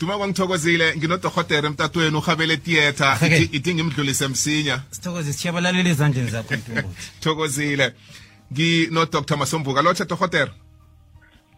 duma kwangithokozile nginodohotere emtatweni uhabele theatre ithi ngimdlulise msinya sithokoze sithiyabalaleli ezandleni zakho thokozile. Nginodr masombuka. Lotsha dohotere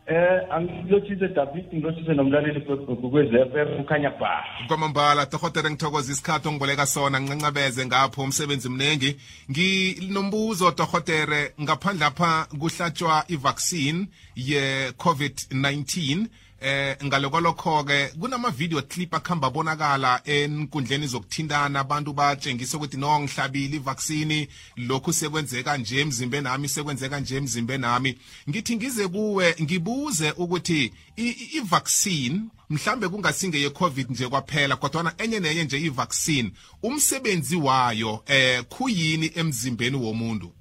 Eh angilothise David ngilothise nomlaleli kweZFM ukhanya bha. kwamambala dohotere ngithokoza isikhathi ongiboleka sona. Ngincacabeze ngapho umsebenzi mningi nginombuzo dohotere ngaphandle apha kuhlatshwa ivaccine ye-covid-19 eh ngalokwalokho-ke kunama-video clip akuhamba abonakala enkundleni zokuthintana abantu batshengisa ukuthi no ngihlabile ivaccine lokhu sekwenzeka nje emzimbeni nami sekwenzeka nje emzimbeni nami ngithi ngize kuwe ngibuze ukuthi i-vaccine mhlambe kungasingeye covid nje kwaphela kodwana enye nenye nje i-vaccine umsebenzi wayo eh kuyini emzimbeni womuntu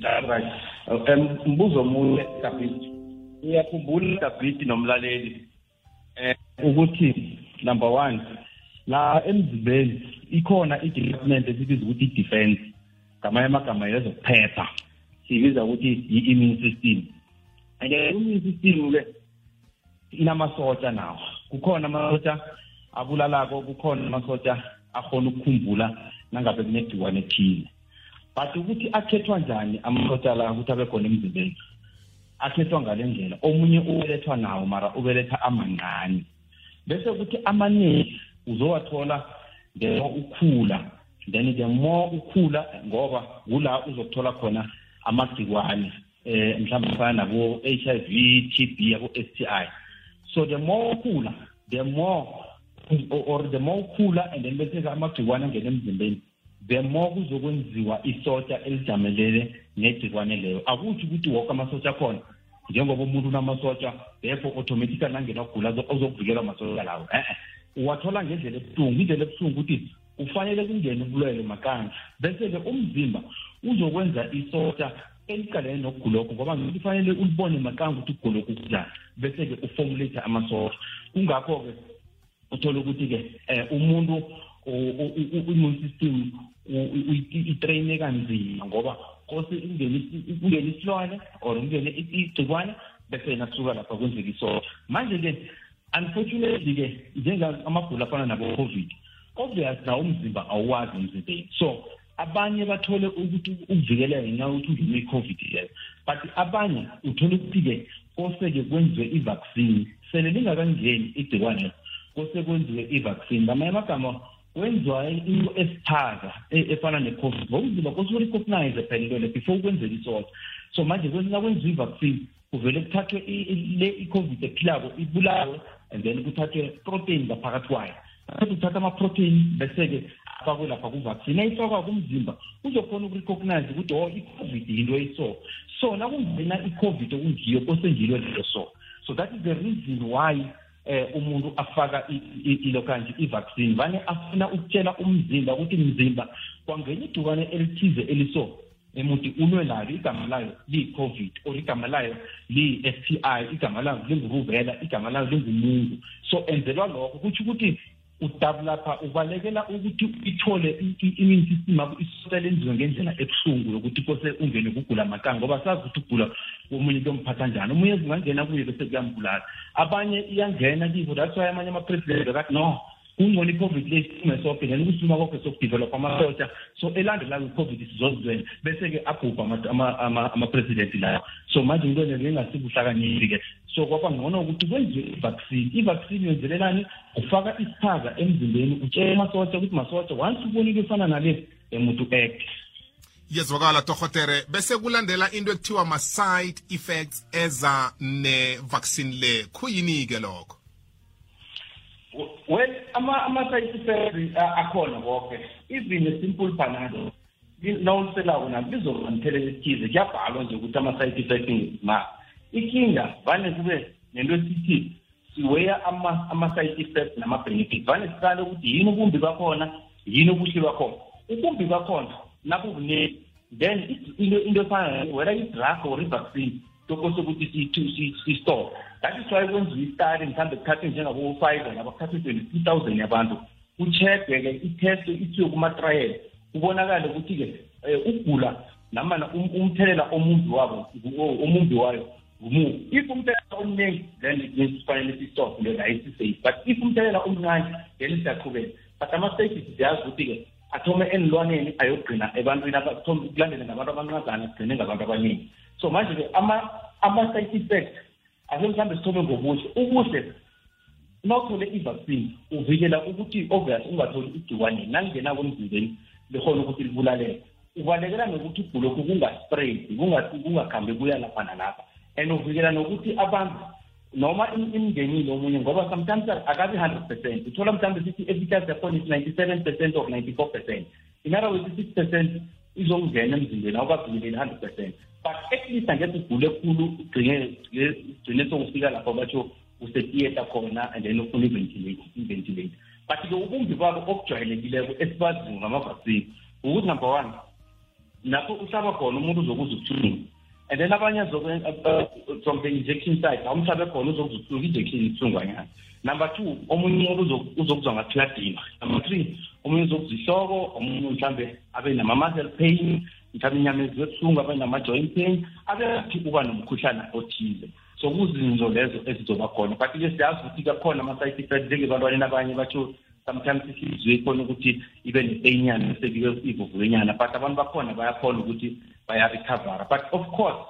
Right. Um mbuzo omunye David. Uyakhumbula David nomlaleli. Eh ukuthi number 1 la emzimbeni ikhona i-department esibiza ukuthi i-defense. Ngamanye amagama yezokuphepha. Sibiza ukuthi i-immune system. And i-immune system ke inamasosha nawo. Kukhona amasosha abulalako kukhona amasosha akhona ukukhumbula nangabe kunegciwane ethile but ukuthi akhethwa njani amasosha la ukuthi abe khona emzimbeni? Akhethwa ngale ndlela. Omunye ubelethwa nawo mara ubeletha amancane bese kuthi amaningi uzowathola ngeno ukhula then the more ukhula ngoba kula uzothola khona amagciwane eh mhlawumbe fana nabo HIV TB yabo STI so the more ukhula the more or or the more ukhula and then bese ke amagciwane angena emzimbeni. The more kuzokwenziwa isosha elijamelele negciwane leyo. Akuthi ukuthi wonke amasosha akhona njengoba umuntu unamasosha therefore automatically nangena ukugula zo- ozokuvikela amasosha lawo. Eh uwathola ngendlela ebuhlungu. Indlela ebuhlungu ukuthi kufanele kungene ubulwele makanje bese-ke umzimba uzokwenza isosha eliqalene nokugulokho ngoba ngithi kufanele ulibone makanga ukuthi ukugulokho kunjani bese-ke uformulate amasosha kungakho-ke uthola ukuthi-ke um umuntu u- u- u- i-immune system itrayine kanzima ngoba kose kungene isi- isilwane or kungene igcikwane bese yena kusuka lapha kwenzeka isosha manje-ke unfortunately-ke njengamagula afana nabo-covid obvious nawo umzimba awuwazi emzimbeni so abanye bathole ukuthi ukuvikeleka ngenxa yokuthi ungene i-covid leyo but abanye uthole ukuthi-ke kose-ke kwenziwe i-vaccine sele lingakangeni igcikwane kose kwenziwe i-vaccine ngamanye amagama kwenziwa into esiphaza e- efana ne-covid. Ngoba umzimba kose uri-recognize phela into le before ukwenzela isosha so manje kwenzela kwenziwa i-vaccine kuvele kuthathwe le i-covid ephilako ibulawe and then kuthathwe protein ngaphakathi kwayo. Athi uthatha ama-protein bese-ke afakwe ku-vaccine ayifakwa kumzimba uzokhona ukurecognize ukuthi o i-covid yinto eyiso so nakungena i-covid okungiyo kosengilo leyo so. So that is the reason why eh umuntu afaka i- i- ilo kanje i-vaccine. Vane afuna ukutshela umzimba ukuthi mzimba kwangenye igciwane elithize eliso emuthi ulwe nalo igama layo liyi-covid or igama layo liyi-s t i igama layo linguruvela igama layo lingumungu so enzelwa lokho kutsho ukuthi udabulapha ubalekela ukuthi ithole i- i- immune system yakho isosha lenziwe ngendlela ebuhlungu yokuthi kose ungene kugula makanga ngoba sazi ukuthi ukugula komunye kuyomphatha njani. Omunye zingangena kuye bese kuyambulala. Abanye iyangena kibo that's why amanye ama-president akathi no kungcono i-covid le isime soke then ukusima kokho sokudevelopha amasosha so elandelayo i-covid sizozizwela bese-ke abhubha ama- ama- ama- ama-president layo so manje into le ngengasibuhlakanyeli-ke so kwaba ngcono ukuthi kwenziwe i-vaccine. I-vaccine yenzelelani ufaka isiphaza emzimbeni utshele amasosha ukuthi masosha once ubona into efana nale emuntu act. Yezwakala torhotere bese kulandela into ekuthiwa ma-side effects eza ne-vaccine le. Kuyini-ke lokho? Well ama ama-side akhona konke even a simple panado nawuliselako nalo lizoba nomthelela ethize kuyabhalwa nje ukuthi ama-side effects ma ikinga vane kube nento esithi siweya ama- ama-side effects nama-benefits vane siqale ukuthi yini ubumbi bakhona yini ubuhle bakhona. Ubumbi bakhona nabubuningi then into efana whether i-drug or i-vaccine tokose ukuthi si-store that is why kwenziwa istari mhlawumbe kuthathwe njengabo-fiver nabo kuthathwe twenty-two thousand yabantu kucheckwe-ke itest ithiwe kuma-trial kubonakale ukuthi-ke um ukugula namana um- umthelela omumbi wabo omumbi wayo ngumuphi if umthelela omningi then sifanele sistop le la isisafe but if umthelela omncane then siyaqhubeka. But ama-stages siyazi ukuthi-ke athome enilwaneni ayogqina ebantwini kulandele ngabantu abancazana sigcine ngabantu abaningi so manje-ke ama-side effect ake mhlawumbe sithome ngobuhle ubuhle nawuthole i-vaccine uvikela ukuthi obvious ungatholi igciwane nalingenako emzimbeni likhona ukuthi libulaleke. Ubalekela nokuthi ubhulokhu kungaspread kungakhambi kuya lapha nalapha. And uvikela nokuthi abantu noma imngenile omunye ngoba sometimes akabi hundred percent. Uthola mhlawumbe sithi efficacy yakhona is ninety-seven percent or ninety-four percent. In other words i-six percent izongena emzimbeni awukavikeleli hundred percent. But at least angeke ugule khulu ugcine sokufika lapho batho usetiyeta khona and then ufuna i-ventilate but-ke ubumbi babo okujwayelekileko esibaziyo ngama-vaccine ukuthi number one lapho uhlaba khona umuntu uzokuza ubuhlungu and then abanye from the injection side awumhlabe khona uzokuza ubuhlungu i-injection ibuhlungwanyana number two omunye uzokuzwa ngathi uyadinwa number three omunye uzokuzihloko omunye mhlambe abe nama-muscle pain mhlawumbe inyama ezibuhlungu abe nama-joint pain abe uba nomkhuhlana othize. So kuzinzo lezo ezizoba khona. But-ke siyazi ukuthi kakhona ama-side effect njengebantwaneni abanye batho sometimes ihliziyo ikhona ukuthi ibe nepeinyana esekiwe ivuvukenyana but abantu bakhona bayakhona ukuthi bayarecovera but of course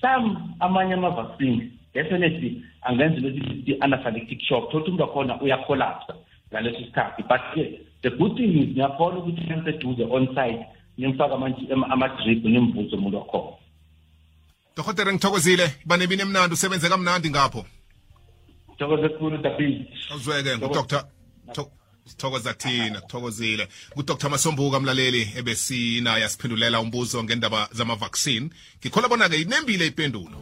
some amanye ama-vaccine definitely angenza lesithi anaphylactic shock. Thothi umuntu wakhona uyakolapsa ngaleso sikhathi. But-ke the good thing is niyakhona ukuthi niseduze on site nimfake ama-drip nimvuze umuntu wakhona. Dohotere ngithokozile. Banebini emnandi usebenze kamnandi ngapho. Thokoze khulu dabile uzweke ngudr sithokoza thina kuthokozile kudr masombuka mlaleli ebesinaye asiphendulela umbuzo ngendaba zama-vaccine. Ngikhola bona-ke inembile ipendulo